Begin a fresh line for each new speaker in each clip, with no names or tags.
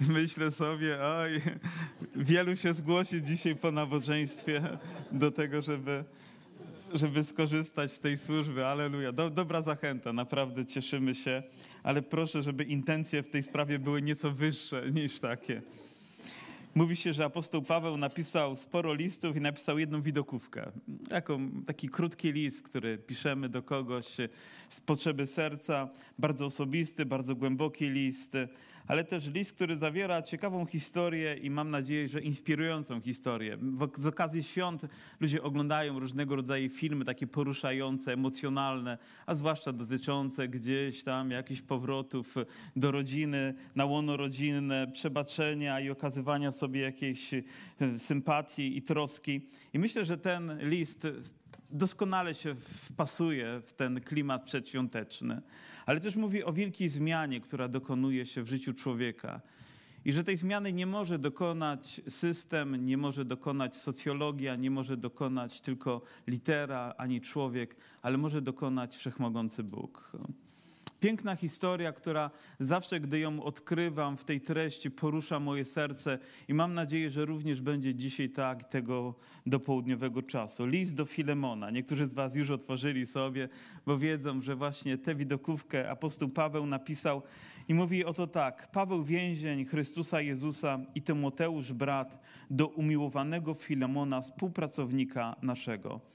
Myślę sobie, oj, wielu się zgłosi dzisiaj po nabożeństwie do tego, żeby, żeby skorzystać z tej służby. Aleluja. Do, dobra zachęta, naprawdę cieszymy się, ale proszę, żeby intencje w tej sprawie były nieco wyższe niż takie. Mówi się, że apostoł Paweł napisał sporo listów i napisał jedną widokówkę. Taką, taki krótki list, który piszemy do kogoś z potrzeby serca. Bardzo osobisty, bardzo głęboki list, ale też list, który zawiera ciekawą historię i mam nadzieję, że inspirującą historię. Z okazji świąt ludzie oglądają różnego rodzaju filmy, takie poruszające, emocjonalne, a zwłaszcza dotyczące gdzieś tam jakichś powrotów do rodziny, na łono rodzinne, przebaczenia i okazywania sobie jakiejś e, sympatii i troski. I myślę, że ten list doskonale się wpasuje w ten klimat przedświąteczny, ale też mówi o wielkiej zmianie, która dokonuje się w życiu człowieka. I że tej zmiany nie może dokonać system, nie może dokonać socjologia, nie może dokonać tylko litera ani człowiek, ale może dokonać wszechmogący Bóg. Piękna historia, która zawsze, gdy ją odkrywam w tej treści, porusza moje serce i mam nadzieję, że również będzie dzisiaj tak tego do południowego czasu. List do Filemona. Niektórzy z Was już otworzyli sobie, bo wiedzą, że właśnie tę widokówkę apostoł Paweł napisał i mówi oto tak. Paweł więzień Chrystusa Jezusa i Tymoteusz brat do umiłowanego Filemona, współpracownika naszego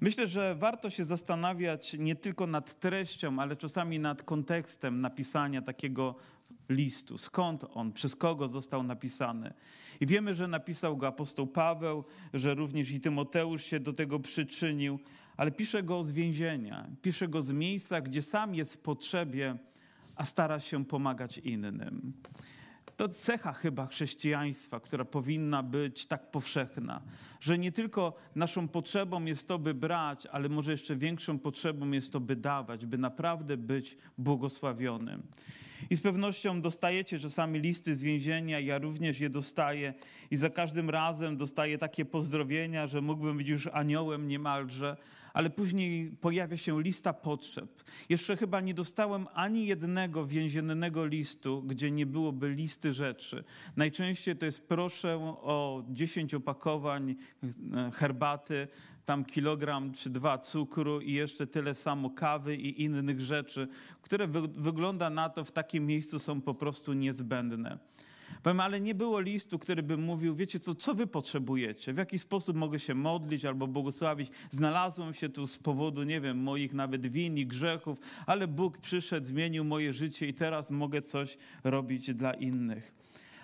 Myślę, że warto się zastanawiać nie tylko nad treścią, ale czasami nad kontekstem napisania takiego listu. Skąd on, przez kogo został napisany. I wiemy, że napisał go apostoł Paweł, że również i Tymoteusz się do tego przyczynił, ale pisze go z więzienia, pisze go z miejsca, gdzie sam jest w potrzebie, a stara się pomagać innym. To cecha chyba chrześcijaństwa, która powinna być tak powszechna, że nie tylko naszą potrzebą jest to, by brać, ale może jeszcze większą potrzebą jest to, by dawać, by naprawdę być błogosławionym. I z pewnością dostajecie czasami listy z więzienia, ja również je dostaję i za każdym razem dostaję takie pozdrowienia, że mógłbym być już aniołem niemalże, ale później pojawia się lista potrzeb. Jeszcze chyba nie dostałem ani jednego więziennego listu, gdzie nie byłoby listy rzeczy. Najczęściej to jest proszę o 10 opakowań e, herbaty, tam kilogram czy dwa cukru i jeszcze tyle samo kawy i innych rzeczy, które wy wygląda na to w takim miejscu są po prostu niezbędne. Powiem, ale nie było listu, który by mówił, wiecie co, co wy potrzebujecie, w jaki sposób mogę się modlić albo błogosławić. Znalazłem się tu z powodu, nie wiem, moich nawet win i grzechów, ale Bóg przyszedł, zmienił moje życie i teraz mogę coś robić dla innych.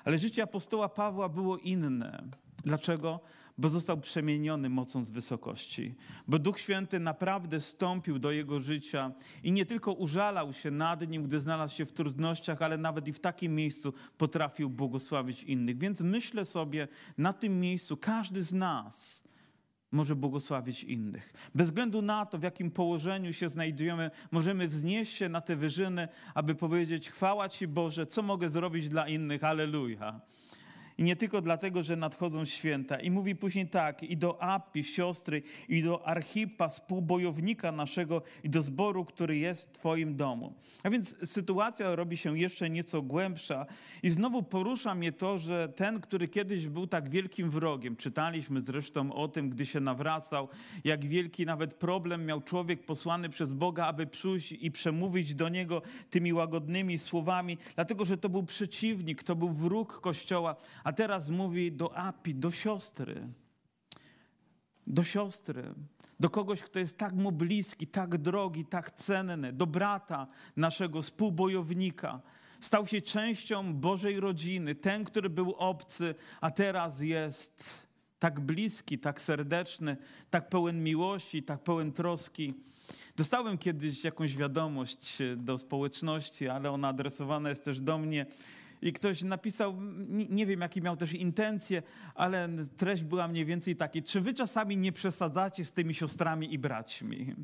Ale życie apostoła Pawła było inne. Dlaczego? Bo został przemieniony mocą z wysokości, bo Duch Święty naprawdę stąpił do jego życia i nie tylko użalał się nad nim, gdy znalazł się w trudnościach, ale nawet i w takim miejscu potrafił błogosławić innych. Więc myślę sobie, na tym miejscu każdy z nas może błogosławić innych. Bez względu na to, w jakim położeniu się znajdujemy, możemy wznieść się na te wyżyny, aby powiedzieć: Chwała Ci Boże, co mogę zrobić dla innych? Aleluja. I nie tylko dlatego, że nadchodzą święta. I mówi później tak, i do Api, siostry, i do Archipa, współbojownika naszego, i do zboru, który jest w Twoim domu. A więc sytuacja robi się jeszcze nieco głębsza. I znowu porusza mnie to, że ten, który kiedyś był tak wielkim wrogiem, czytaliśmy zresztą o tym, gdy się nawracał, jak wielki nawet problem miał człowiek posłany przez Boga, aby przyjść i przemówić do niego tymi łagodnymi słowami, dlatego że to był przeciwnik, to był wróg Kościoła, a teraz mówi do Api, do siostry. Do siostry, do kogoś, kto jest tak mu bliski, tak drogi, tak cenny, do brata naszego współbojownika. Stał się częścią Bożej rodziny, ten, który był obcy, a teraz jest tak bliski, tak serdeczny, tak pełen miłości, tak pełen troski. Dostałem kiedyś jakąś wiadomość do społeczności, ale ona adresowana jest też do mnie i ktoś napisał, nie wiem jakie miał też intencje, ale treść była mniej więcej taka, czy wy czasami nie przesadzacie z tymi siostrami i braćmi?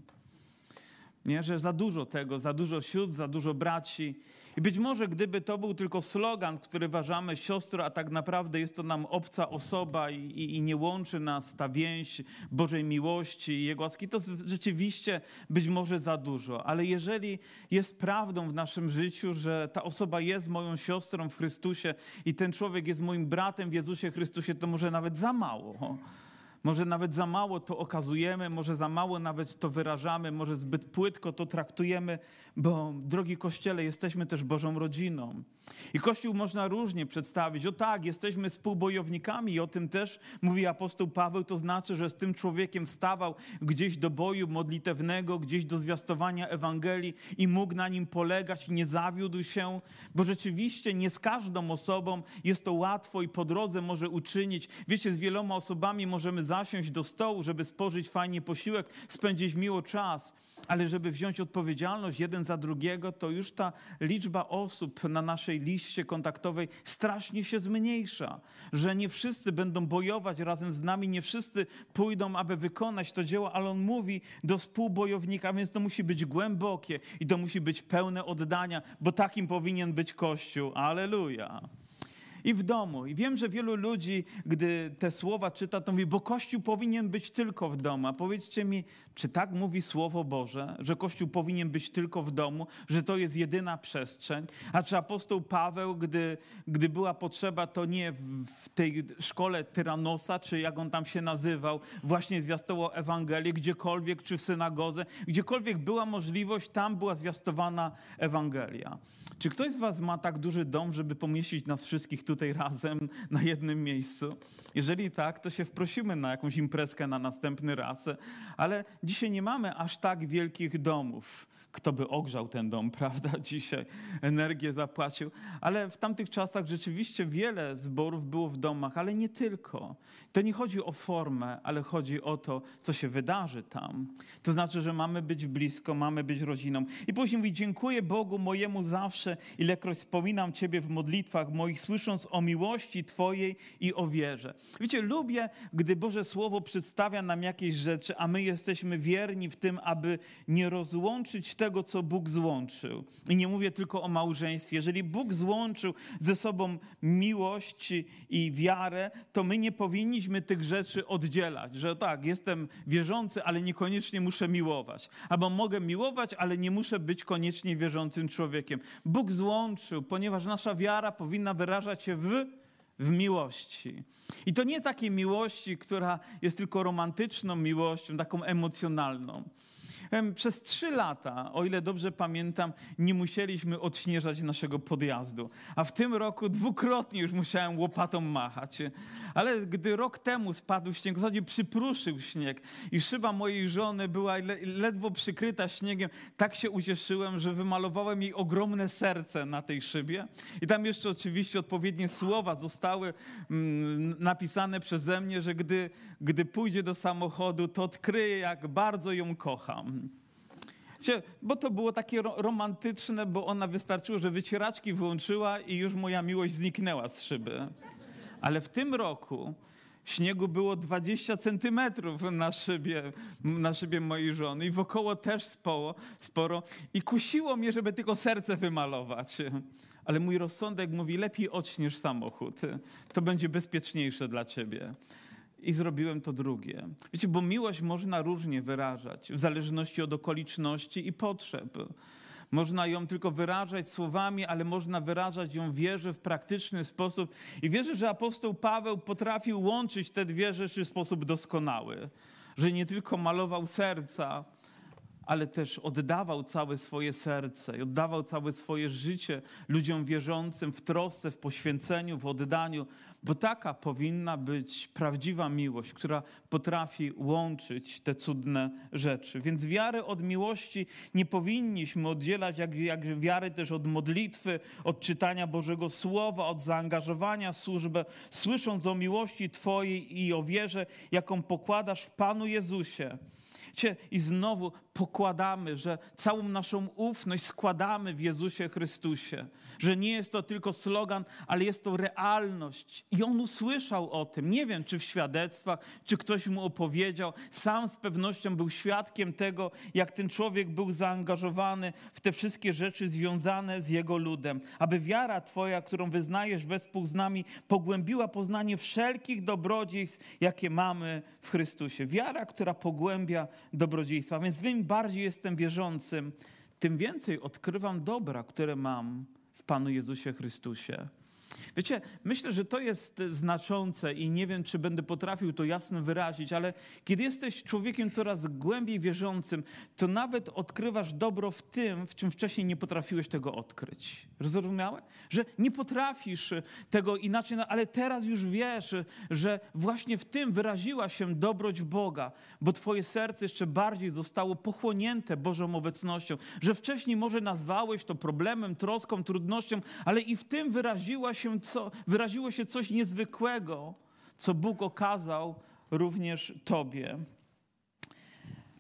Nie, że za dużo tego, za dużo sióstr, za dużo braci. I być może gdyby to był tylko slogan, który ważamy siostro, a tak naprawdę jest to nam obca osoba i, i, i, nie łączy nas ta więź Bożej miłości i Jego łaski, to rzeczywiście być może za dużo. Ale jeżeli jest prawdą w naszym życiu, że ta osoba jest moją siostrą w Chrystusie i ten człowiek jest moim bratem w Jezusie Chrystusie, to może nawet za mało. Może nawet za mało to okazujemy, może za mało nawet to wyrażamy, może zbyt płytko to traktujemy, bo drogi Kościele, jesteśmy też Bożą rodziną. I Kościół można różnie przedstawić. O tak, jesteśmy współbojownikami i o tym też mówi apostoł Paweł. To znaczy, że z tym człowiekiem stawał gdzieś do boju modlitewnego, gdzieś do zwiastowania Ewangelii i mógł na nim polegać, nie zawiódł się, bo rzeczywiście nie z każdą osobą jest to łatwo i po drodze może uczynić. Wiecie, z wieloma osobami możemy zasiąść do stołu, żeby spożyć fajnie posiłek, spędzić miło czas, ale żeby wziąć odpowiedzialność jeden za drugiego, to już ta liczba osób na naszej liście kontaktowej strasznie się zmniejsza. Że nie wszyscy będą bojować razem z nami, nie wszyscy pójdą, aby wykonać to dzieło, ale on mówi do współbojownika, więc to musi być głębokie i to musi być pełne oddania, bo takim powinien być Kościół. Aleluja i w domu. I wiem, że wielu ludzi, gdy te słowa czyta, to mówi, bo Kościół powinien być tylko w domu. A powiedzcie mi, czy tak mówi Słowo Boże, że Kościół powinien być tylko w domu, że to jest jedyna przestrzeń? A czy apostoł Paweł, gdy, gdy była potrzeba, to nie w tej szkole Tyranosa, czy jak on tam się nazywał, właśnie zwiastował Ewangelię, gdziekolwiek, czy w synagodze, gdziekolwiek była możliwość, tam była zwiastowana Ewangelia. Czy ktoś z was ma tak duży dom, żeby pomieścić nas wszystkich tutaj razem na jednym miejscu? Jeżeli tak, to się wprosimy na jakąś imprezkę na następny raz. Ale dzisiaj nie mamy aż tak wielkich domów kto by ogrzał ten dom, prawda? Dzisiaj energię zapłacił. Ale w tamtych czasach rzeczywiście wiele zborów było w domach, ale nie tylko. To nie chodzi o formę, ale chodzi o to, co się wydarzy tam. To znaczy, że mamy być blisko, mamy być rodziną. I później mówi, dziękuję Bogu mojemu zawsze, ilekroć wspominam Ciebie w modlitwach moich, słysząc o miłości Twojej i o wierze. Wiecie, lubię, gdy Boże Słowo przedstawia nam jakieś rzeczy, a my jesteśmy wierni w tym, aby nie rozłączyć tego, co Bóg złączył. I nie mówię tylko o małżeństwie. Jeżeli Bóg złączył ze sobą miłość i wiarę, to my nie powinniśmy tych rzeczy oddzielać. Że tak, jestem wierzący, ale niekoniecznie muszę miłować. Albo mogę miłować, ale nie muszę być koniecznie wierzącym człowiekiem. Bóg złączył, ponieważ nasza wiara powinna wyrażać się w w miłości. I to nie takiej miłości, która jest tylko romantyczną miłością, taką emocjonalną. Przez trzy lata, o ile dobrze pamiętam, nie musieliśmy odśnieżać naszego podjazdu. A w tym roku dwukrotnie już musiałem łopatą machać. Ale gdy rok temu spadł śnieg, w zasadzie przypruszył śnieg i szyba mojej żony była ledwo przykryta śniegiem, tak się ucieszyłem, że wymalowałem jej ogromne serce na tej szybie. I tam jeszcze oczywiście odpowiednie słowa zostały mm, napisane przeze mnie, że gdy, gdy pójdzie do samochodu, to odkryje, jak bardzo ją kocham. Bo to było takie romantyczne, bo ona wystarczyło, że wycieraczki włączyła i już moja miłość zniknęła z szyby. Ale w tym roku śniegu było 20 centymetrów na szybie, na szybie mojej żony i wokoło też sporo, sporo. I kusiło mnie, żeby tylko serce wymalować. Ale mój rozsądek mówi, lepiej odśniesz samochód. To będzie bezpieczniejsze dla ciebie i zrobiłem to drugie. Wiecie, bo miłość można różnie wyrażać, w zależności od okoliczności i potrzeb. Można ją tylko wyrażać słowami, ale można wyrażać ją wierze w praktyczny sposób. I wierzę, że apostoł Paweł potrafił łączyć te dwie rzeczy w sposób doskonały. Że nie tylko malował serca, ale też oddawał całe swoje serce i oddawał całe swoje życie ludziom wierzącym w trosce, w poświęceniu, w oddaniu, bo taka powinna być prawdziwa miłość, która potrafi łączyć te cudne rzeczy. Więc wiary od miłości nie powinniśmy oddzielać, jak, jak wiary też od modlitwy, od czytania Bożego Słowa, od zaangażowania w służbę, słysząc o miłości Twojej i o wierze, jaką pokładasz w Panu Jezusie. I znowu pokładamy, że całą naszą ufność składamy w Jezusie Chrystusie. Że nie jest to tylko slogan, ale jest to realność. I on usłyszał o tym. Nie wiem, czy w świadectwach, czy ktoś mu opowiedział. Sam z pewnością był świadkiem tego, jak ten człowiek był zaangażowany w te wszystkie rzeczy związane z jego ludem. Aby wiara Twoja, którą wyznajesz wespół z nami, pogłębiła poznanie wszelkich dobrodziejstw, jakie mamy w Chrystusie. Wiara, która pogłębia dobrodziejstwa. Więc im bardziej jestem wierzącym, tym więcej odkrywam dobra, które mam w Panu Jezusie Chrystusie. Wiecie, myślę, że to jest znaczące i nie wiem, czy będę potrafił to jasno wyrazić, ale kiedy jesteś człowiekiem coraz głębiej wierzącym, to nawet odkrywasz dobro w tym, w czym wcześniej nie potrafiłeś tego odkryć. Zrozumiałe? Że nie potrafisz tego inaczej, no, ale teraz już wiesz, że właśnie w tym wyraziła się dobroć Boga, bo twoje serce jeszcze bardziej zostało pochłonięte Bożą obecnością, że wcześniej może nazwałeś to problemem, troską, trudnością, ale i w tym wyraziła się co, wyraziło się coś niezwykłego, co Bóg okazał również Tobie.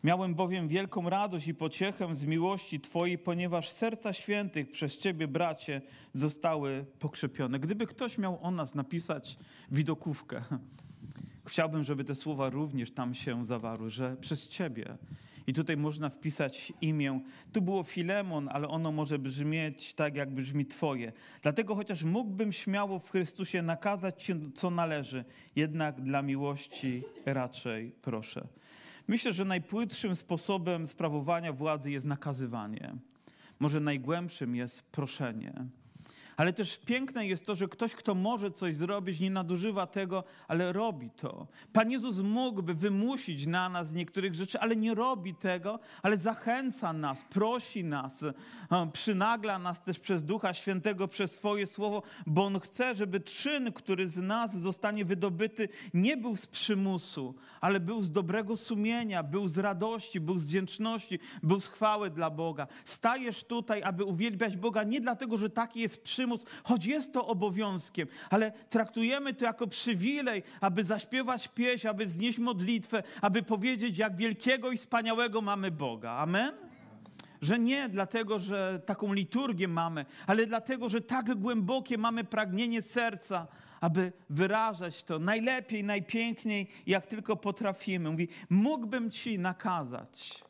Miałem bowiem wielką radość i pociechę z miłości Twojej, ponieważ serca świętych przez Ciebie, bracie, zostały pokrzepione. Gdyby ktoś miał o nas napisać widokówkę, chciałbym, żeby te słowa również tam się zawarły, że przez Ciebie i tutaj można wpisać imię. Tu było Filemon, ale ono może brzmieć tak, jak brzmi Twoje. Dlatego chociaż mógłbym śmiało w Chrystusie nakazać Ci, co należy, jednak dla miłości raczej proszę. Myślę, że najpłytszym sposobem sprawowania władzy jest nakazywanie. Może najgłębszym jest proszenie. Ale też piękne jest to, że ktoś, kto może coś zrobić, nie nadużywa tego, ale robi to. Pan Jezus mógłby wymusić na nas niektórych rzeczy, ale nie robi tego, ale zachęca nas, prosi nas, przynagla nas też przez Ducha Świętego, przez swoje słowo, bo On chce, żeby czyn, który z nas zostanie wydobyty, nie był z przymusu, ale był z dobrego sumienia, był z radości, był z wdzięczności, był z chwały dla Boga. Stajesz tutaj, aby uwielbiać Boga nie dlatego, że taki jest przymus, przymus, choć jest to obowiązkiem, ale traktujemy to jako przywilej, aby zaśpiewać pieśń, aby wznieść modlitwę, aby powiedzieć, jak wielkiego i wspaniałego mamy Boga. Amen? Że nie dlatego, że taką liturgię mamy, ale dlatego, że tak głębokie mamy pragnienie serca, aby wyrażać to najlepiej, najpiękniej, jak tylko potrafimy. Mówi, mógłbym ci nakazać,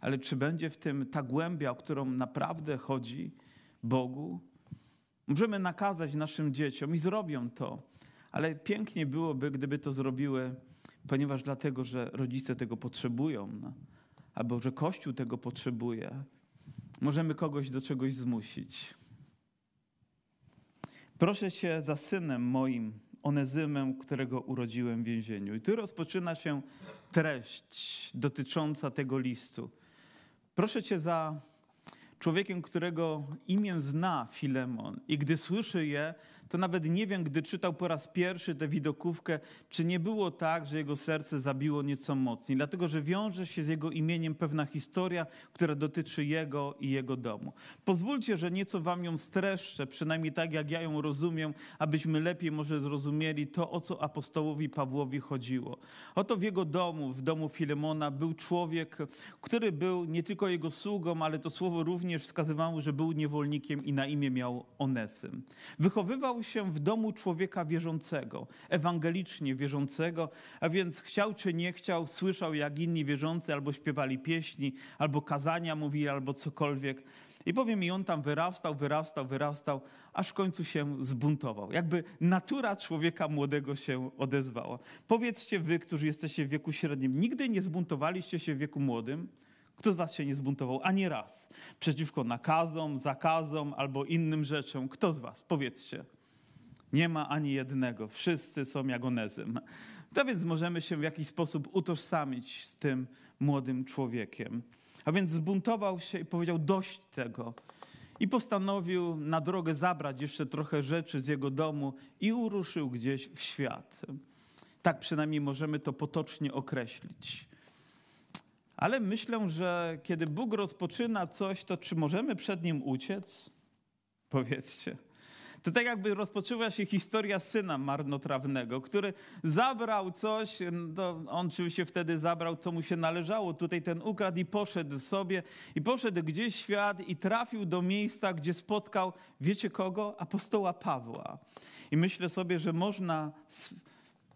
ale czy będzie w tym ta głębia, o którą naprawdę chodzi Bogu? Możemy nakazać naszym dzieciom i zrobią to, ale pięknie byłoby, gdyby to zrobiły, ponieważ dlatego, że rodzice tego potrzebują, no, albo że Kościół tego potrzebuje. Możemy kogoś do czegoś zmusić. Proszę cię za synem moim, Onezymem, którego urodziłem w więzieniu. I tu rozpoczyna się treść dotycząca tego listu. Proszę cię za człowiekiem, którego imię zna Filemon i gdy słyszy je, to nawet nie wiem, gdy czytał po raz pierwszy tę widokówkę, czy nie było tak, że jego serce zabiło nieco mocniej, dlatego że wiąże się z jego imieniem pewna historia, która dotyczy jego i jego domu. Pozwólcie, że nieco wam ją streszczę, przynajmniej tak jak ja ją rozumiem, abyśmy lepiej może zrozumieli to, o co apostołowi Pawłowi chodziło. Oto w jego domu, w domu Filemona, był człowiek, który był nie tylko jego sługą, ale to słowo również wskazywało, że był niewolnikiem i na imię miał Onesym. Wychowywał się w domu człowieka wierzącego, ewangelicznie wierzącego, a więc chciał czy nie chciał, słyszał jak inni wierzący albo śpiewali pieśni, albo kazania mówili, albo cokolwiek. I powiem mi, on tam wyrastał, wyrastał, wyrastał, aż w końcu się zbuntował. Jakby natura człowieka młodego się odezwała. Powiedzcie wy, którzy jesteście w wieku średnim, nigdy nie zbuntowaliście się w wieku młodym? Kto z was się nie zbuntował ani raz przeciwko nakazom, zakazom albo innym rzeczom? Kto z was? Powiedzcie. Nie ma ani jednego. Wszyscy są jak Onezym. To więc możemy się w jakiś sposób utożsamić z tym młodym człowiekiem. A więc zbuntował się i powiedział dość tego. I postanowił na drogę zabrać jeszcze trochę rzeczy z jego domu i uruszył gdzieś w świat. Tak przynajmniej możemy to potocznie określić. Ale myślę, że kiedy Bóg rozpoczyna coś, to czy możemy przed nim uciec? Powiedzcie. To tak jakby rozpoczęła się historia syna marnotrawnego, który zabrał coś, no, on oczywiście wtedy zabrał, co mu się należało. Tutaj ten ukradł i poszedł sobie i poszedł gdzieś w świat i trafił do miejsca, gdzie spotkał, wiecie kogo? Apostoła Pawła. I myślę sobie, że można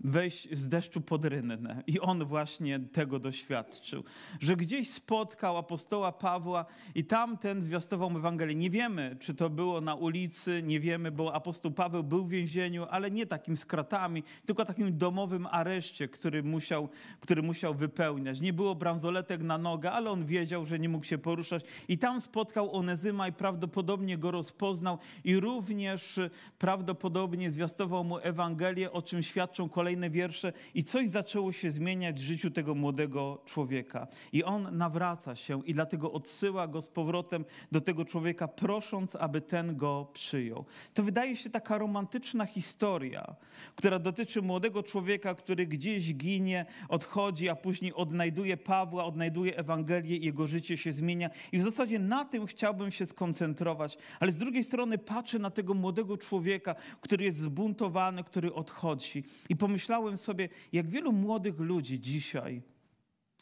wejść z deszczu pod rynnę. I on właśnie tego doświadczył, że gdzieś spotkał apostoła Pawła i tamten zwiastował Ewangelię. Nie wiemy, czy to było na ulicy, nie wiemy, bo apostoł Paweł był w więzieniu, ale nie takim z kratami, tylko takim domowym areszcie, który musiał, który musiał wypełniać. Nie było bransoletek na nogę, ale on wiedział, że nie mógł się poruszać. I tam spotkał Onezyma i prawdopodobnie go rozpoznał i również prawdopodobnie zwiastował mu Ewangelię, o czym świadczą kolejne kolejne wiersze i coś zaczęło się zmieniać w życiu tego młodego człowieka. I on nawraca się i dlatego odsyła go z powrotem do tego człowieka, prosząc, aby ten go przyjął. To wydaje się taka romantyczna historia, która dotyczy młodego człowieka, który gdzieś ginie, odchodzi, a później odnajduje Pawła, odnajduje Ewangelię i jego życie się zmienia. I w zasadzie na tym chciałbym się skoncentrować. Ale z drugiej strony patrzę na tego młodego człowieka, który jest zbuntowany, który odchodzi i pomyślałem, pomyślałem sobie, jak wielu młodych ludzi dzisiaj,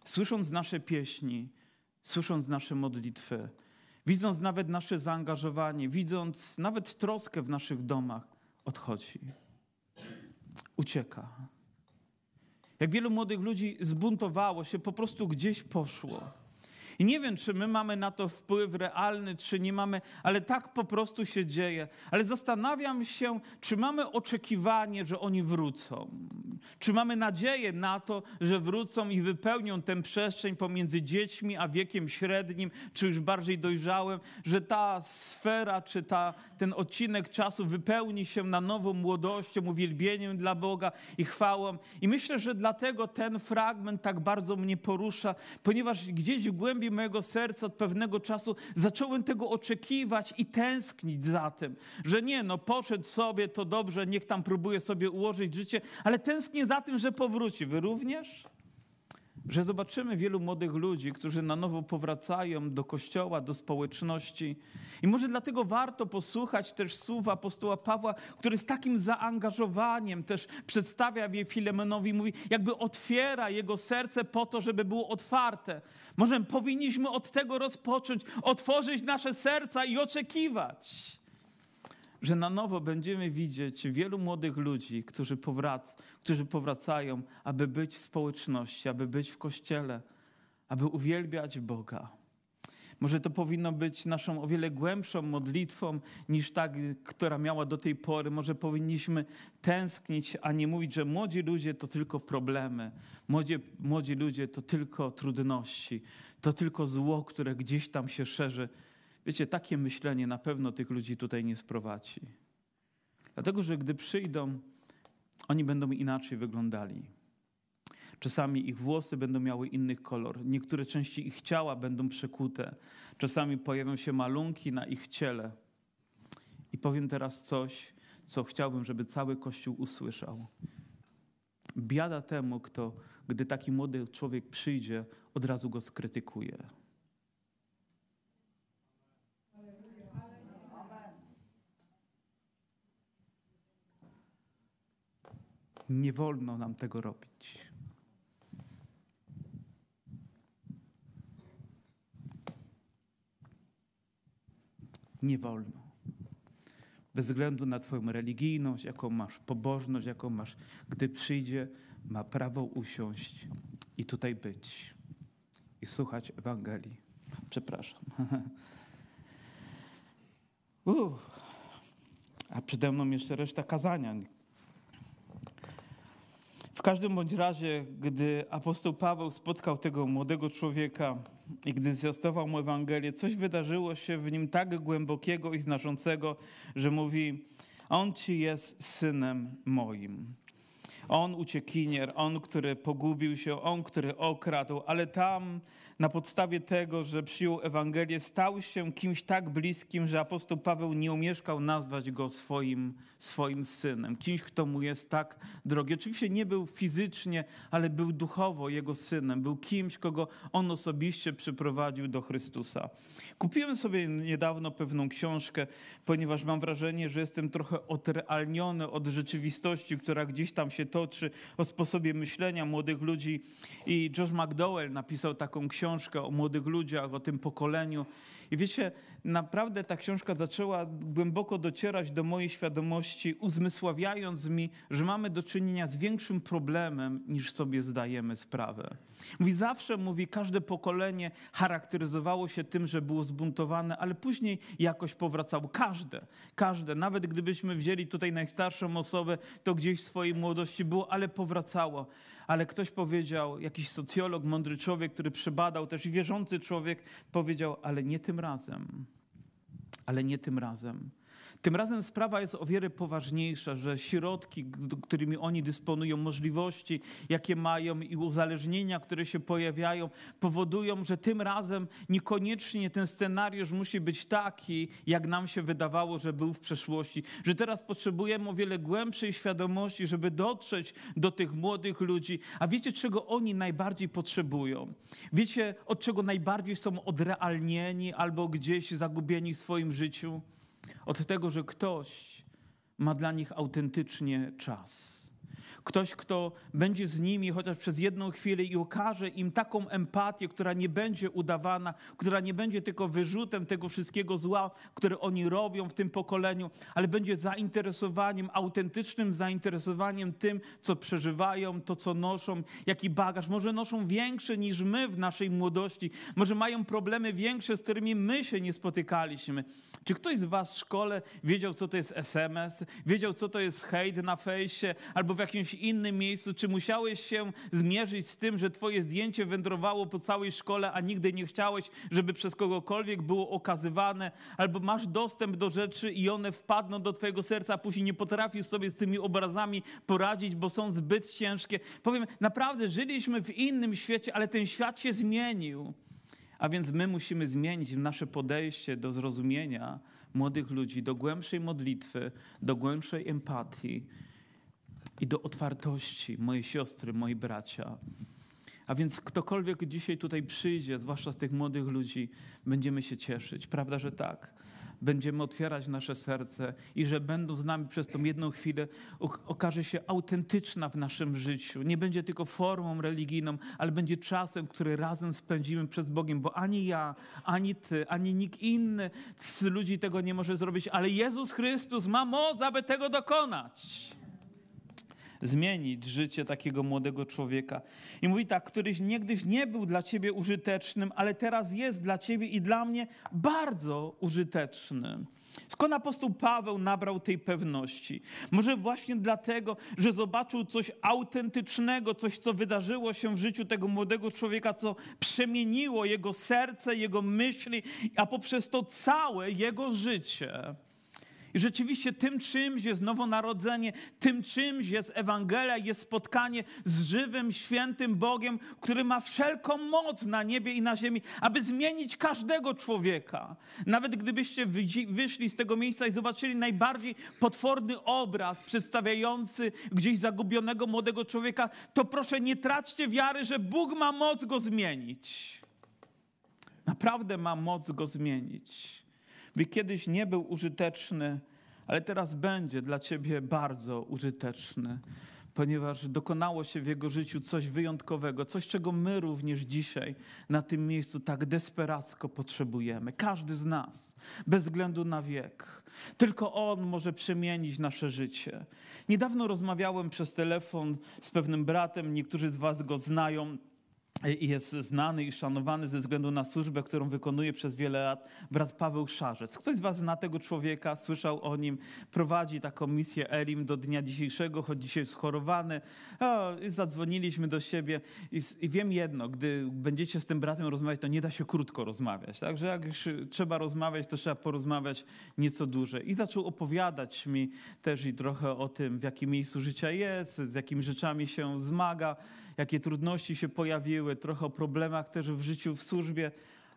słysząc nasze pieśni, słysząc nasze modlitwy, widząc nawet nasze zaangażowanie, widząc nawet troskę w naszych domach, odchodzi, ucieka. Jak wielu młodych ludzi zbuntowało się, po prostu gdzieś poszło. I nie wiem, czy my mamy na to wpływ realny, czy nie mamy, ale tak po prostu się dzieje. Ale zastanawiam się, czy mamy oczekiwanie, że oni wrócą. Czy mamy nadzieję na to, że wrócą i wypełnią tę przestrzeń pomiędzy dziećmi a wiekiem średnim, czy już bardziej dojrzałym, że ta sfera, czy ta, ten odcinek czasu wypełni się na nowo młodością, uwielbieniem dla Boga i chwałą. I myślę, że dlatego ten fragment tak bardzo mnie porusza, ponieważ gdzieś w głębi głębi mojego serca od pewnego czasu zacząłem tego oczekiwać i tęsknić za tym, że nie, no poszedł sobie, to dobrze, niech tam próbuje sobie ułożyć życie, ale tęsknię za tym, że powróci. Wy również? Że zobaczymy wielu młodych ludzi, którzy na nowo powracają do kościoła, do społeczności. I może dlatego warto posłuchać też słów apostoła Pawła, który z takim zaangażowaniem też przedstawia je Filemonowi, mówi, jakby otwiera jego serce po to, żeby było otwarte. Może powinniśmy od tego rozpocząć, otworzyć nasze serca i oczekiwać że na nowo będziemy widzieć wielu młodych ludzi, którzy, powrac którzy powracają, aby być w społeczności, aby być w kościele, aby uwielbiać Boga. Może to powinno być naszą o wiele głębszą modlitwą niż ta, która miała do tej pory. Może powinniśmy tęsknić, a nie mówić, że młodzi ludzie to tylko problemy. Młodzi, młodzi ludzie to tylko trudności, to tylko zło, które gdzieś tam się szerzy. Wiecie, takie myślenie na pewno tych ludzi tutaj nie sprowadzi. Dlatego, że gdy przyjdą, oni będą inaczej wyglądali. Czasami ich włosy będą miały inny kolor, niektóre części ich ciała będą przekute, czasami pojawią się malunki na ich ciele. I powiem teraz coś, co chciałbym, żeby cały Kościół usłyszał. Biada temu, kto, gdy taki młody człowiek przyjdzie, od razu go skrytykuje. Nie wolno nam tego robić. Nie wolno. Bez względu na Twoją religijność, jaką masz pobożność, jaką masz, gdy przyjdzie, ma prawo usiąść i tutaj być i słuchać Ewangelii. Przepraszam. A przede mną jeszcze reszta kazania. Każdym bądź razie, gdy apostoł Paweł spotkał tego młodego człowieka i gdy zwiastował mu Ewangelię, coś wydarzyło się w nim tak głębokiego i znaczącego, że mówi: On ci jest synem moim. On uciekinier, on, który pogubił się, on, który okradł, ale tam na podstawie tego, że przyjął Ewangelię, stał się kimś tak bliskim, że apostoł Paweł nie umieszkał nazwać go swoim, swoim synem. Kimś, kto mu jest tak drogi. Oczywiście nie był fizycznie, ale był duchowo jego synem. Był kimś, kogo on osobiście przyprowadził do Chrystusa. Kupiłem sobie niedawno pewną książkę, ponieważ mam wrażenie, że jestem trochę odrealniony od rzeczywistości, która gdzieś tam się toczy, o sposobie myślenia młodych ludzi. I Josh McDowell napisał taką książkę o młodych ludziach, o tym pokoleniu. I wiecie, naprawdę ta książka zaczęła głęboko docierać do mojej świadomości, uzmysławiając mi, że mamy do czynienia z większym problemem, niż sobie zdajemy sprawę. Mówi, zawsze mówi, każde pokolenie charakteryzowało się tym, że było zbuntowane, ale później jakoś powracało. Każde, każde. Nawet gdybyśmy wzięli tutaj najstarszą osobę, to gdzieś w swojej młodości było, ale powracało ale ktoś powiedział, jakiś socjolog, mądry człowiek, który przebadał, też wierzący człowiek, powiedział, ale nie tym razem. Ale nie tym razem. Tym razem sprawa jest o wiele poważniejsza, że środki, którymi oni dysponują, możliwości, jakie mają i uzależnienia, które się pojawiają, powodują, że tym razem niekoniecznie ten scenariusz musi być taki, jak nam się wydawało, że był w przeszłości. Że teraz potrzebujemy o wiele głębszej świadomości, żeby dotrzeć do tych młodych ludzi. A wiecie, czego oni najbardziej potrzebują? Wiecie, od czego najbardziej są odrealnieni albo gdzieś zagubieni w swoim życiu? Od tego, że ktoś ma dla nich autentycznie czas. Ktoś, kto będzie z nimi chociaż przez jedną chwilę i okaże im taką empatię, która nie będzie udawana, która nie będzie tylko wyrzutem tego wszystkiego zła, które oni robią w tym pokoleniu, ale będzie zainteresowaniem, autentycznym zainteresowaniem tym, co przeżywają, to, co noszą, jaki bagaż. Może noszą większy niż my w naszej młodości, może mają problemy większe, z którymi my się nie spotykaliśmy. Czy ktoś z Was w szkole wiedział, co to jest SMS, wiedział, co to jest hejt na fejsie, albo w jakimś innym miejscu? Czy musiałeś się zmierzyć z tym, że Twoje zdjęcie wędrowało po całej szkole, a nigdy nie chciałeś, żeby przez kogokolwiek było okazywane? Albo masz dostęp do rzeczy i one wpadną do Twojego serca, a później nie potrafisz sobie z tymi obrazami poradzić, bo są zbyt ciężkie. Powiem, naprawdę żyliśmy w innym świecie, ale ten świat się zmienił. A więc my musimy zmienić nasze podejście do zrozumienia młodych ludzi, do głębszej modlitwy, do głębszej empatii i do otwartości, mojej siostry, moi bracia. A więc ktokolwiek dzisiaj tutaj przyjdzie, zwłaszcza z tych młodych ludzi, będziemy się cieszyć. Prawda, że tak? będziemy otwierać nasze serce i że będą z nami przez tą jedną chwilę, okaże się autentyczna w naszym życiu. Nie będzie tylko formą religijną, ale będzie czasem, który razem spędzimy przed Bogiem, bo ani ja, ani ty, ani nikt inny z ludzi tego nie może zrobić, ale Jezus Chrystus ma moc, aby tego dokonać zmienić życie takiego młodego człowieka. I mówi tak, któryś niegdyś nie był dla ciebie użytecznym, ale teraz jest dla ciebie i dla mnie bardzo użyteczny. Skąd apostoł Paweł nabrał tej pewności? Może właśnie dlatego, że zobaczył coś autentycznego, coś, co wydarzyło się w życiu tego młodego człowieka, co przemieniło jego serce, jego myśli, a poprzez to całe jego życie. I rzeczywiście tym czymś jest nowonarodzenie, tym czymś jest Ewangelia, jest spotkanie z żywym, świętym Bogiem, który ma wszelką moc na niebie i na ziemi, aby zmienić każdego człowieka. Nawet gdybyście wyszli z tego miejsca i zobaczyli najbardziej potworny obraz przedstawiający gdzieś zagubionego młodego człowieka, to proszę nie traćcie wiary, że Bóg ma moc go zmienić. Naprawdę ma moc go zmienić. By kiedyś nie był użyteczny, ale teraz będzie dla ciebie bardzo użyteczny, ponieważ dokonało się w jego życiu coś wyjątkowego, coś, czego my również dzisiaj na tym miejscu tak desperacko potrzebujemy. Każdy z nas, bez względu na wiek. Tylko on może przemienić nasze życie. Niedawno rozmawiałem przez telefon z pewnym bratem, niektórzy z was go znają. Jest znany i szanowany ze względu na służbę, którą wykonuje przez wiele lat, brat Paweł Szarzec. Ktoś z was zna tego człowieka, słyszał o nim, prowadzi taką misję Elim do dnia dzisiejszego, choć dzisiaj jest chorowany. O, zadzwoniliśmy do siebie i, i, wiem jedno, gdy będziecie z tym bratem rozmawiać, to nie da się krótko rozmawiać. Także jak już trzeba rozmawiać, to trzeba porozmawiać nieco dłużej. I zaczął opowiadać mi też i trochę o tym, w jakim miejscu życia jest, z jakimi rzeczami się zmaga jakie trudności się pojawiły, trochę o problemach też w życiu, w służbie,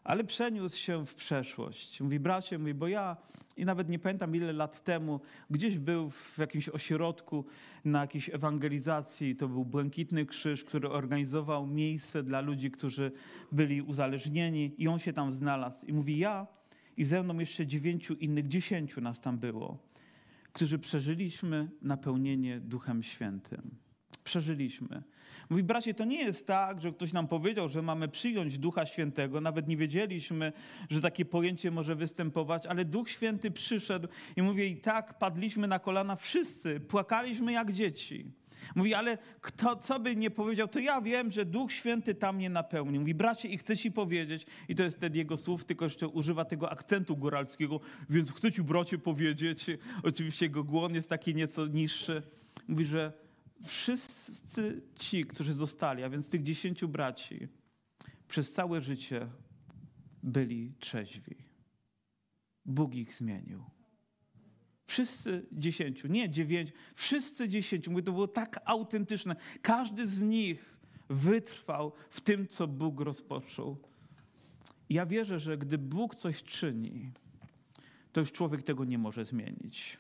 ale przeniósł się w przeszłość. Mówi, bracie, mówi, bo ja i nawet nie pamiętam ile lat temu, gdzieś był w jakimś ośrodku na jakiejś ewangelizacji, to był Błękitny Krzyż, który organizował miejsce dla ludzi, którzy byli uzależnieni i on się tam znalazł. I mówi, ja i ze mną jeszcze dziewięciu innych, dziesięciu nas tam było, którzy przeżyliśmy napełnienie Duchem Świętym. Przeżyliśmy. Mówi, bracie, to nie jest tak, że ktoś nam powiedział, że mamy przyjąć Ducha Świętego. Nawet nie wiedzieliśmy, że takie pojęcie może występować, ale Duch Święty przyszedł i mówi, i tak padliśmy na kolana wszyscy, płakaliśmy jak dzieci. Mówi, ale kto, co by nie powiedział, to ja wiem, że Duch Święty tam mnie napełnił. Mówi, bracie, i chcę ci powiedzieć, i to jest ten jego słów, tylko jeszcze używa tego akcentu góralskiego, więc chcę ci, bracie, powiedzieć, oczywiście jego głos jest taki nieco niższy. Mówi, że wszyscy ci, którzy zostali, a więc tych dziesięciu braci, przez całe życie byli trzeźwi. Bóg ich zmienił. Wszyscy dziesięciu, nie dziewięciu, wszyscy dziesięciu. Mówię, to było tak autentyczne. Każdy z nich wytrwał w tym, co Bóg rozpoczął. Ja wierzę, że gdy Bóg coś czyni, to już człowiek tego nie może zmienić.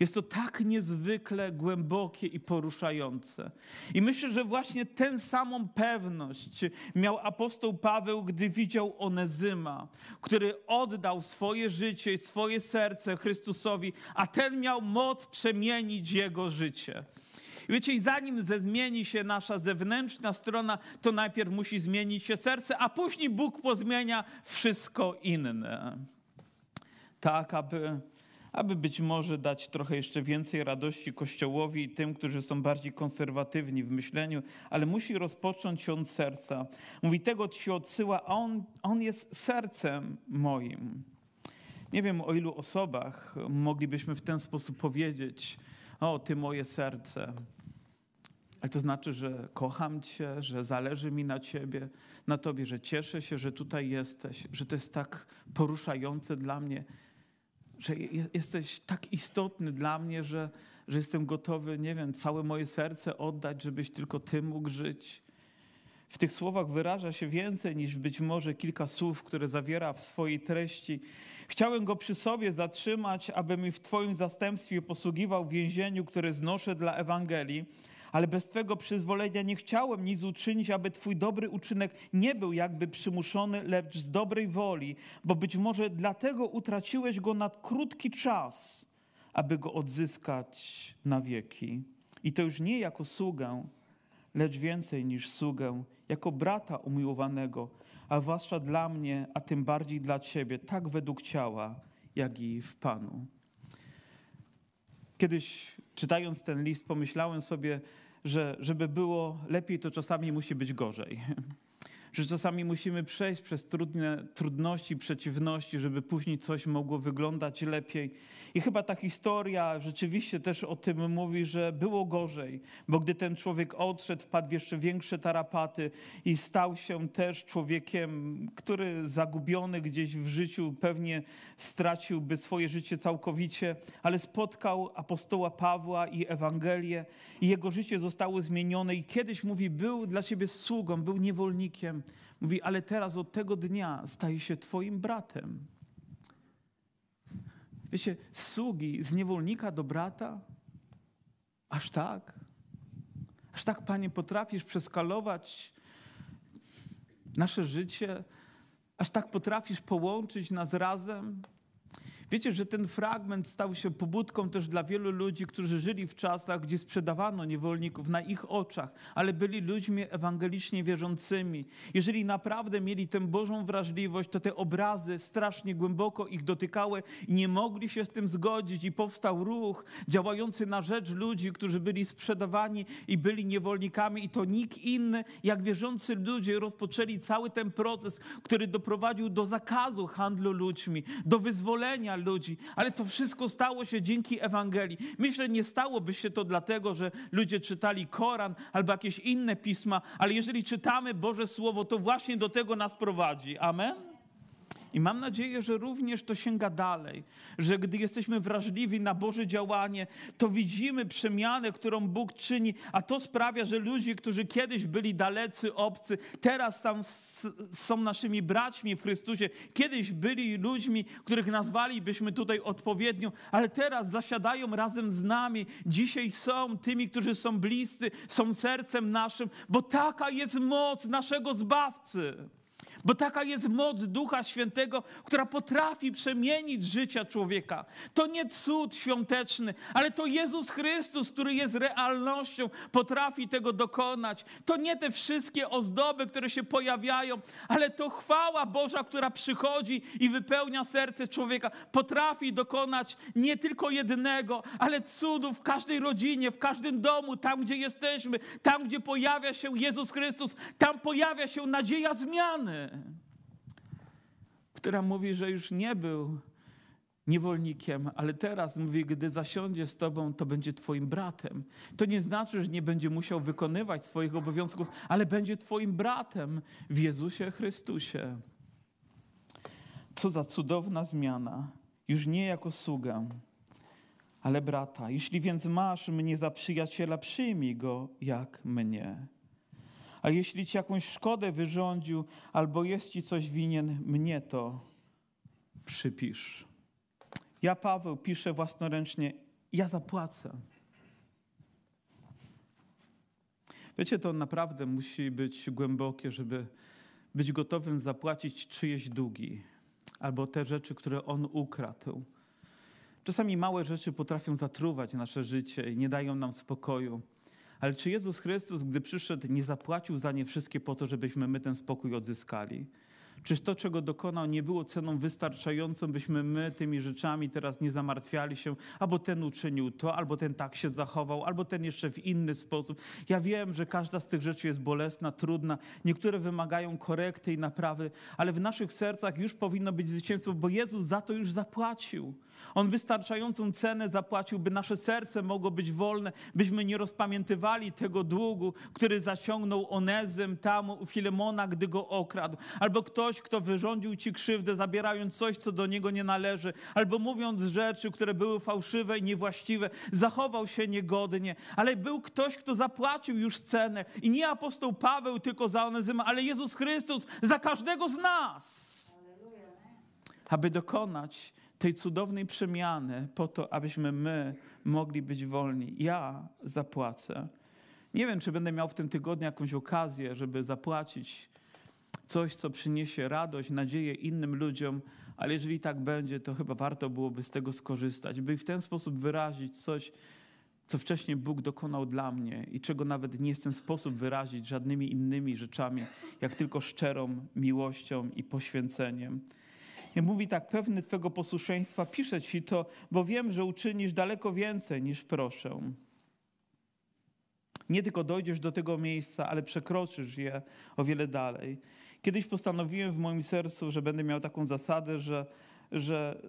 Jest to tak niezwykle głębokie i poruszające. I myślę, że właśnie tę samą pewność miał apostoł Paweł, gdy widział Onezyma, który oddał swoje życie i swoje serce Chrystusowi, a ten miał moc przemienić jego życie. Wiecie, i zanim zmieni się nasza zewnętrzna strona, to najpierw musi zmienić się serce, a później Bóg pozmienia wszystko inne. Tak, aby aby być może dać trochę jeszcze więcej radości Kościołowi i tym, którzy są bardziej konserwatywni w myśleniu, ale musi rozpocząć się od serca. Mówi, tego ci odsyła, a on, on jest sercem moim. Nie wiem, o ilu osobach moglibyśmy w ten sposób powiedzieć, o, ty moje serce. Ale to znaczy, że kocham Cię, że zależy mi na Ciebie, na Tobie, że cieszę się, że tutaj jesteś, że to jest tak poruszające dla mnie że jesteś tak istotny dla mnie, że, że jestem gotowy, nie wiem, całe moje serce oddać, żebyś tylko Ty mógł żyć. W tych słowach wyraża się więcej niż być może kilka słów, które zawiera w swojej treści. Chciałem go przy sobie zatrzymać, aby mi w Twoim zastępstwie posługiwał w więzieniu, które znoszę dla Ewangelii ale bez Twego przyzwolenia nie chciałem nic uczynić, aby Twój dobry uczynek nie był jakby przymuszony, lecz z dobrej woli, bo być może dlatego utraciłeś go na krótki czas, aby go odzyskać na wieki. I to już nie jako sługę, lecz więcej niż sługę, jako brata umiłowanego, a zwłaszcza dla mnie, a tym bardziej dla Ciebie, tak według ciała, jak i w Panu. Kiedyś czytając ten list, pomyślałem sobie, że żeby było lepiej, to czasami musi być gorzej. Że czasami musimy przejść przez trudne trudności, przeciwności, żeby później coś mogło wyglądać lepiej. I chyba ta historia rzeczywiście też o tym mówi, że było gorzej, bo gdy ten człowiek odszedł, wpadł w jeszcze większe tarapaty i stał się też człowiekiem, który zagubiony gdzieś w życiu pewnie straciłby swoje życie całkowicie, ale spotkał apostoła Pawła i Ewangelię i jego życie zostało zmienione i kiedyś mówi, był dla ciebie sługą, był niewolnikiem. Mówi, ale teraz od tego dnia staje się twoim bratem. Wiecie, sługi z niewolnika do brata? Aż tak? Aż tak, Panie, potrafisz przeskalować nasze życie? Aż tak potrafisz połączyć nas razem? Wiecie, że ten fragment stał się pobudką też dla wielu ludzi, którzy żyli w czasach, gdzie sprzedawano niewolników na ich oczach, ale byli ludźmi ewangelicznie wierzącymi. Jeżeli naprawdę mieli tę Bożą wrażliwość, to te obrazy strasznie głęboko ich dotykały i nie mogli się z tym zgodzić i powstał ruch działający na rzecz ludzi, którzy byli sprzedawani i byli niewolnikami i to nikt inny, jak wierzący ludzie rozpoczęli cały ten proces, który doprowadził do zakazu handlu ludźmi, do wyzwolenia ludzi, ale to wszystko stało się dzięki Ewangelii. Myślę, nie stałoby się to dlatego, że ludzie czytali Koran albo jakieś inne pisma, ale jeżeli czytamy Boże Słowo, to właśnie do tego nas prowadzi. Amen? I mam nadzieję, że również to sięga dalej, że gdy jesteśmy wrażliwi na Boże działanie, to widzimy przemianę, którą Bóg czyni, a to sprawia, że ludzie, którzy kiedyś byli dalecy, obcy, teraz tam są naszymi braćmi w Chrystusie, kiedyś byli ludźmi, których nazwalibyśmy tutaj odpowiednio, ale teraz zasiadają razem z nami. Dzisiaj są tymi, którzy są bliscy, są sercem naszym, bo taka jest moc naszego Zbawcy. Bo taka jest moc Ducha Świętego, która potrafi przemienić życia człowieka. To nie cud świąteczny, ale to Jezus Chrystus, który jest realnością, potrafi tego dokonać. To nie te wszystkie ozdoby, które się pojawiają, ale to chwała Boża, która przychodzi i wypełnia serce człowieka. Potrafi dokonać nie tylko jednego, ale cudów w każdej rodzinie, w każdym domu, tam gdzie jesteśmy, tam gdzie pojawia się Jezus Chrystus, tam pojawia się nadzieja zmiany która mówi, że już nie był niewolnikiem, ale teraz mówi, gdy zasiądzie z tobą, to będzie twoim bratem. To nie znaczy, że nie będzie musiał wykonywać swoich obowiązków, ale będzie twoim bratem w Jezusie Chrystusie. Co za cudowna zmiana. Już nie jako sługę, ale brata. Jeśli więc masz mnie za przyjaciela, przyjmij go jak mnie. A jeśli ci jakąś szkodę wyrządził, albo jest ci coś winien, mnie to przypisz. Ja, Paweł, piszę własnoręcznie, ja zapłacę. Wiecie, to naprawdę musi być głębokie, żeby być gotowym zapłacić czyjeś długi albo te rzeczy, które on ukradł. Czasami małe rzeczy potrafią zatruwać nasze życie i nie dają nam spokoju. Ale czy Jezus Chrystus, gdy przyszedł, nie zapłacił za nie wszystkie po to, żebyśmy my ten spokój odzyskali? Czyż to, czego dokonał, nie było ceną wystarczającą, byśmy my tymi rzeczami teraz nie zamartwiali się, albo ten uczynił to, albo ten tak się zachował, albo ten jeszcze w inny sposób. Ja wiem, że każda z tych rzeczy jest bolesna, trudna, niektóre wymagają korekty i naprawy, ale w naszych sercach już powinno być zwycięstwo, bo Jezus za to już zapłacił. On wystarczającą cenę zapłacił, by nasze serce mogło być wolne, byśmy nie rozpamiętywali tego długu, który zaciągnął Onezym tam u Filemona, gdy go okradł. Albo ktoś, kto wyrządził ci krzywdę, zabierając coś, co do niego nie należy. Albo mówiąc rzeczy, które były fałszywe i niewłaściwe, zachował się niegodnie. Ale był ktoś, kto zapłacił już cenę. I nie apostoł Paweł tylko za Onezyma, ale Jezus Chrystus za każdego z nas. Aby dokonać tej cudownej przemiany po to, abyśmy my mogli być wolni. Ja zapłacę. Nie wiem, czy będę miał w tym tygodniu jakąś okazję, żeby zapłacić coś, co przyniesie radość, nadzieję innym ludziom, ale jeżeli tak będzie, to chyba warto byłoby z tego skorzystać, by w ten sposób wyrazić coś, co wcześniej Bóg dokonał dla mnie i czego nawet nie w sposób wyrazić żadnymi innymi rzeczami, jak tylko szczerą miłością i poświęceniem. I mówi tak, pewny Twego posłuszeństwa, piszę Ci to, bo wiem, że uczynisz daleko więcej niż proszę. Nie tylko dojdziesz do tego miejsca, ale przekroczysz je o wiele dalej. Kiedyś postanowiłem w moim sercu, że będę miał taką zasadę, że, że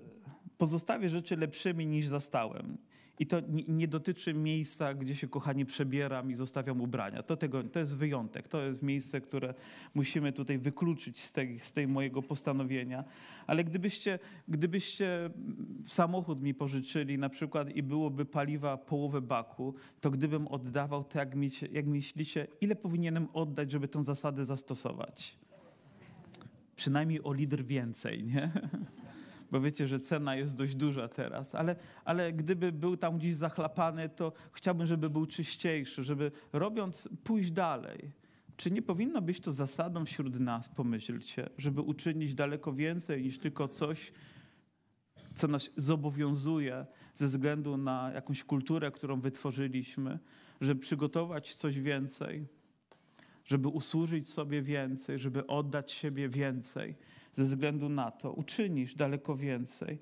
pozostawię rzeczy lepszymi niż zastałem. I to nie dotyczy miejsca, gdzie się kochani przebieram i zostawiam ubrania. To, tego, to jest wyjątek. To jest miejsce, które musimy tutaj wykluczyć z tej, z tej mojego postanowienia. Ale gdybyście, gdybyście samochód mi pożyczyli na przykład i byłoby paliwa połowę baku, to gdybym oddawał, to jak, jak myślicie, ile powinienem oddać, żeby tę zasadę zastosować? Przynajmniej o litr więcej, nie? bo wiecie, że cena jest dość duża teraz, ale, ale gdyby był tam gdzieś zachlapany, to chciałbym, żeby był czyściejszy, żeby robiąc pójść dalej. Czy nie powinno być to zasadą wśród nas, pomyślcie, żeby uczynić daleko więcej niż tylko coś, co nas zobowiązuje ze względu na jakąś kulturę, którą wytworzyliśmy, żeby przygotować coś więcej, żeby usłużyć sobie więcej, żeby oddać siebie więcej. Ze względu na to uczynisz daleko więcej.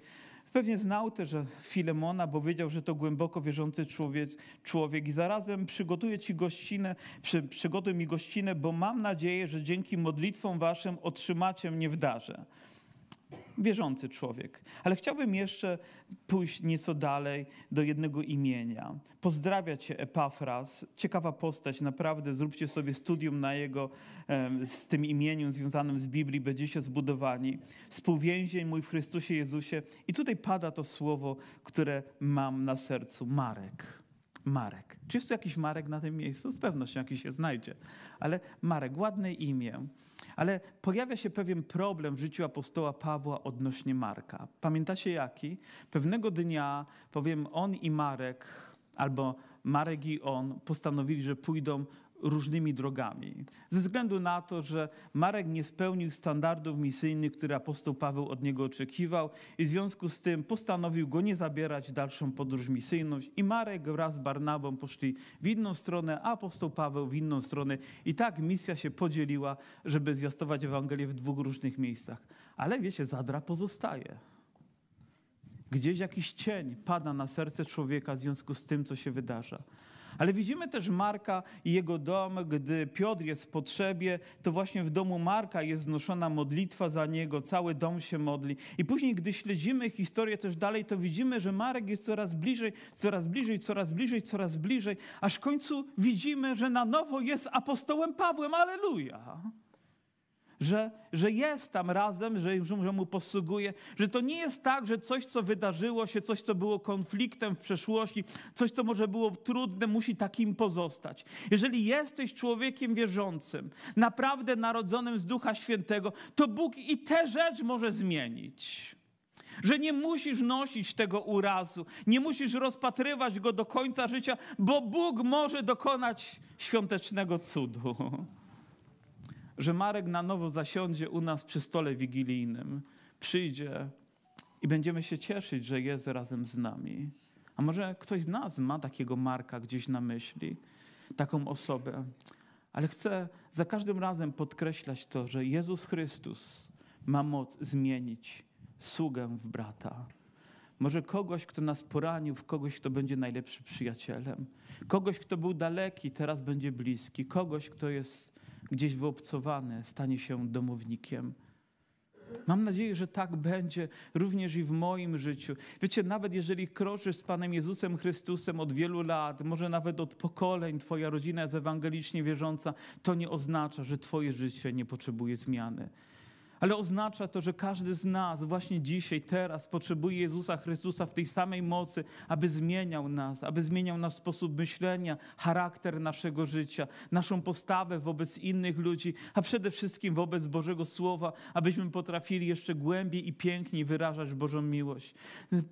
Pewnie znał też Filemona, bo wiedział, że to głęboko wierzący człowiek, człowiek i zarazem przygotuje ci gościnę, przy, przygotuj mi gościnę, bo mam nadzieję, że dzięki modlitwom waszym otrzymacie mnie w darze wierzący człowiek. Ale chciałbym jeszcze pójść nieco dalej do jednego imienia. Pozdrawia cię Epafras, ciekawa postać, naprawdę zróbcie sobie studium na jego, z tym imieniem związanym z Biblii, będziecie zbudowani. Współwięzień mój w Chrystusie Jezusie. I tutaj pada to słowo, które mam na sercu, Marek. Marek. Czy jest tu jakiś Marek na tym miejscu? Z pewnością jakiś się znajdzie. Ale Marek, ładne imię. Ale pojawia się pewien problem w życiu apostoła Pawła odnośnie Marka. Pamiętacie jaki? Pewnego dnia, powiem, on i Marek, albo Marek i on postanowili, że pójdą różnymi drogami. Ze względu na to, że Marek nie spełnił standardów misyjnych, które apostoł Paweł od niego oczekiwał i w związku z tym postanowił go nie zabierać w dalszą podróż misyjną i Marek wraz z Barnabą poszli w inną stronę, a apostoł Paweł w inną stronę i tak misja się podzieliła, żeby zwiastować Ewangelię w dwóch różnych miejscach. Ale wiecie, zadra pozostaje. Gdzieś jakiś cień pada na serce człowieka w związku z tym, co się wydarza. Ale widzimy też Marka i jego dom, gdy Piotr jest w potrzebie, to właśnie w domu Marka jest znoszona modlitwa za niego, cały dom się modli. I później, gdy śledzimy historię też dalej, to widzimy, że Marek jest coraz bliżej, coraz bliżej, coraz bliżej, coraz bliżej, aż w końcu widzimy, że na nowo jest apostołem Pawłem. Aleluja! Że, że jest tam razem, że, że mu posługuje, że to nie jest tak, że coś, co wydarzyło się, coś, co było konfliktem w przeszłości, coś, co może było trudne, musi takim pozostać. Jeżeli jesteś człowiekiem wierzącym, naprawdę narodzonym z Ducha Świętego, to Bóg i tę rzecz może zmienić. Że nie musisz nosić tego urazu, nie musisz rozpatrywać go do końca życia, bo Bóg może dokonać świątecznego cudu że Marek na nowo zasiądzie u nas przy stole wigilijnym, przyjdzie i będziemy się cieszyć, że jest razem z nami. A może ktoś z nas ma takiego Marka gdzieś na myśli, taką osobę. Ale chcę za każdym razem podkreślać to, że Jezus Chrystus ma moc zmienić sługę w brata. Może kogoś, kto nas poranił, w kogoś, kto będzie najlepszym przyjacielem. Kogoś, kto był daleki, teraz będzie bliski. Kogoś, kto jest gdzieś wyobcowany, stanie się domownikiem. Mam nadzieję, że tak będzie również i w moim życiu. Wiecie, nawet jeżeli kroczysz z Panem Jezusem Chrystusem od wielu lat, może nawet od pokoleń, Twoja rodzina jest ewangelicznie wierząca, to nie oznacza, że Twoje życie nie potrzebuje zmiany. Ale oznacza to, że każdy z nas właśnie dzisiaj, teraz potrzebuje Jezusa Chrystusa w tej samej mocy, aby zmieniał nas, aby zmieniał nasz sposób myślenia, charakter naszego życia, naszą postawę wobec innych ludzi, a przede wszystkim wobec Bożego Słowa, abyśmy potrafili jeszcze głębiej i piękniej wyrażać Bożą miłość.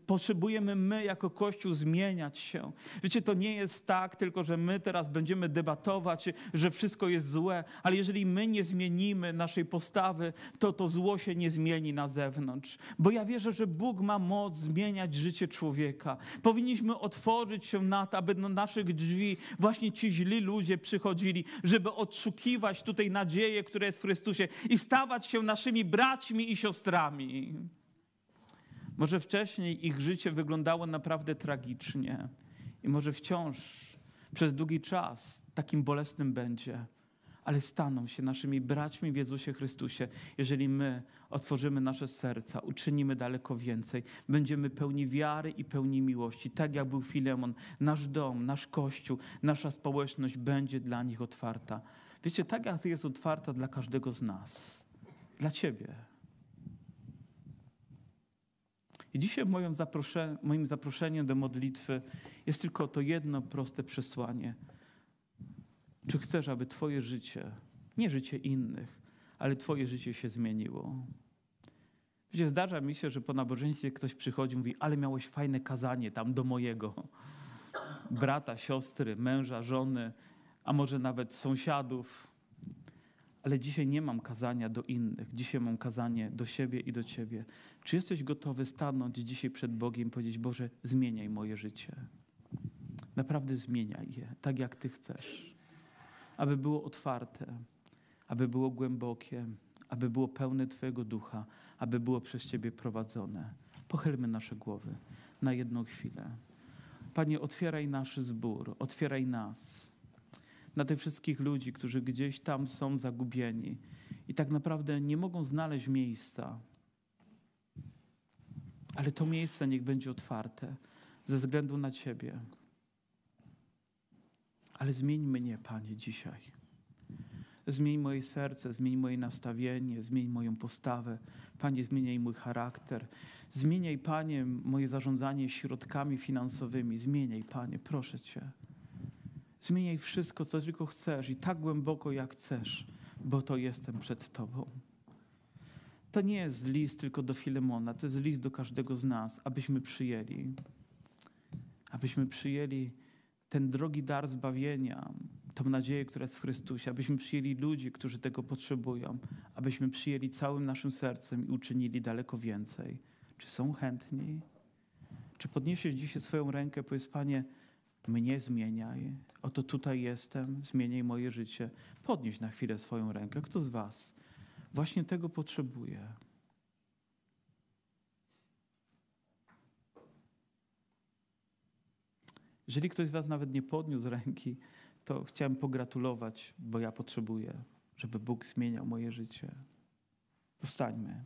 Potrzebujemy my jako Kościół zmieniać się. Wiecie, to nie jest tak tylko, że my teraz będziemy debatować, że wszystko jest złe, ale jeżeli my nie zmienimy naszej postawy, to to zło się nie zmieni na zewnątrz. Bo ja wierzę, że Bóg ma moc zmieniać życie człowieka. Powinniśmy otworzyć się na to, aby do naszych drzwi właśnie ci źli ludzie przychodzili, żeby odszukiwać tutaj nadzieję, która jest w Chrystusie i stawać się naszymi braćmi i siostrami. Może wcześniej ich życie wyglądało naprawdę tragicznie i może wciąż przez długi czas takim bolesnym będzie ale staną się naszymi braćmi w Jezusie Chrystusie, jeżeli my otworzymy nasze serca, uczynimy daleko więcej, będziemy pełni wiary i pełni miłości, tak jak był Filemon. Nasz dom, nasz kościół, nasza społeczność będzie dla nich otwarta. Wiecie, tak jak jest otwarta dla każdego z nas, dla Ciebie. I dzisiaj moim, zaproszeniem do modlitwy jest tylko to jedno proste przesłanie – czy chcesz, aby Twoje życie, nie życie innych, ale Twoje życie się zmieniło? Wiecie, zdarza mi się, że po nabożeństwie ktoś przychodzi i mówi, ale miałeś fajne kazanie tam do mojego brata, siostry, męża, żony, a może nawet sąsiadów. Ale dzisiaj nie mam kazania do innych. Dzisiaj mam kazanie do siebie i do ciebie. Czy jesteś gotowy stanąć dzisiaj przed Bogiem i powiedzieć: Boże, zmieniaj moje życie? Naprawdę zmieniaj je, tak jak Ty chcesz. Aby było otwarte, aby było głębokie, aby było pełne Twojego ducha, aby było przez Ciebie prowadzone. Pochylmy nasze głowy na jedną chwilę. Panie, otwieraj nasz zbór, otwieraj nas na tych wszystkich ludzi, którzy gdzieś tam są zagubieni i tak naprawdę nie mogą znaleźć miejsca. Ale to miejsce niech będzie otwarte ze względu na Ciebie. Ale zmień mnie, Panie, dzisiaj. Zmień moje serce, zmień moje nastawienie, zmień moją postawę. Panie, zmieniaj mój charakter. Zmieniaj, Panie, moje zarządzanie środkami finansowymi. Zmieniaj, Panie, proszę Cię. Zmieniaj wszystko, co tylko chcesz i tak głęboko, jak chcesz, bo to jestem przed Tobą. To nie jest list tylko do Filemona, to jest list do każdego z nas, abyśmy przyjęli. Abyśmy przyjęli ten drogi dar zbawienia, tą nadzieję, która jest w Chrystusie, abyśmy przyjęli ludzi, którzy tego potrzebują, abyśmy przyjęli całym naszym sercem i uczynili daleko więcej. Czy są chętni? Czy podniesiesz dzisiaj swoją rękę, powiedz Panie, mnie zmieniaj, oto tutaj jestem, zmieniaj moje życie. Podnieś na chwilę swoją rękę. Kto z Was właśnie tego potrzebuje? Jeżeli ktoś z Was nawet nie podniósł ręki, to chciałem pogratulować, bo ja potrzebuję, żeby Bóg zmieniał moje życie. Powstańmy.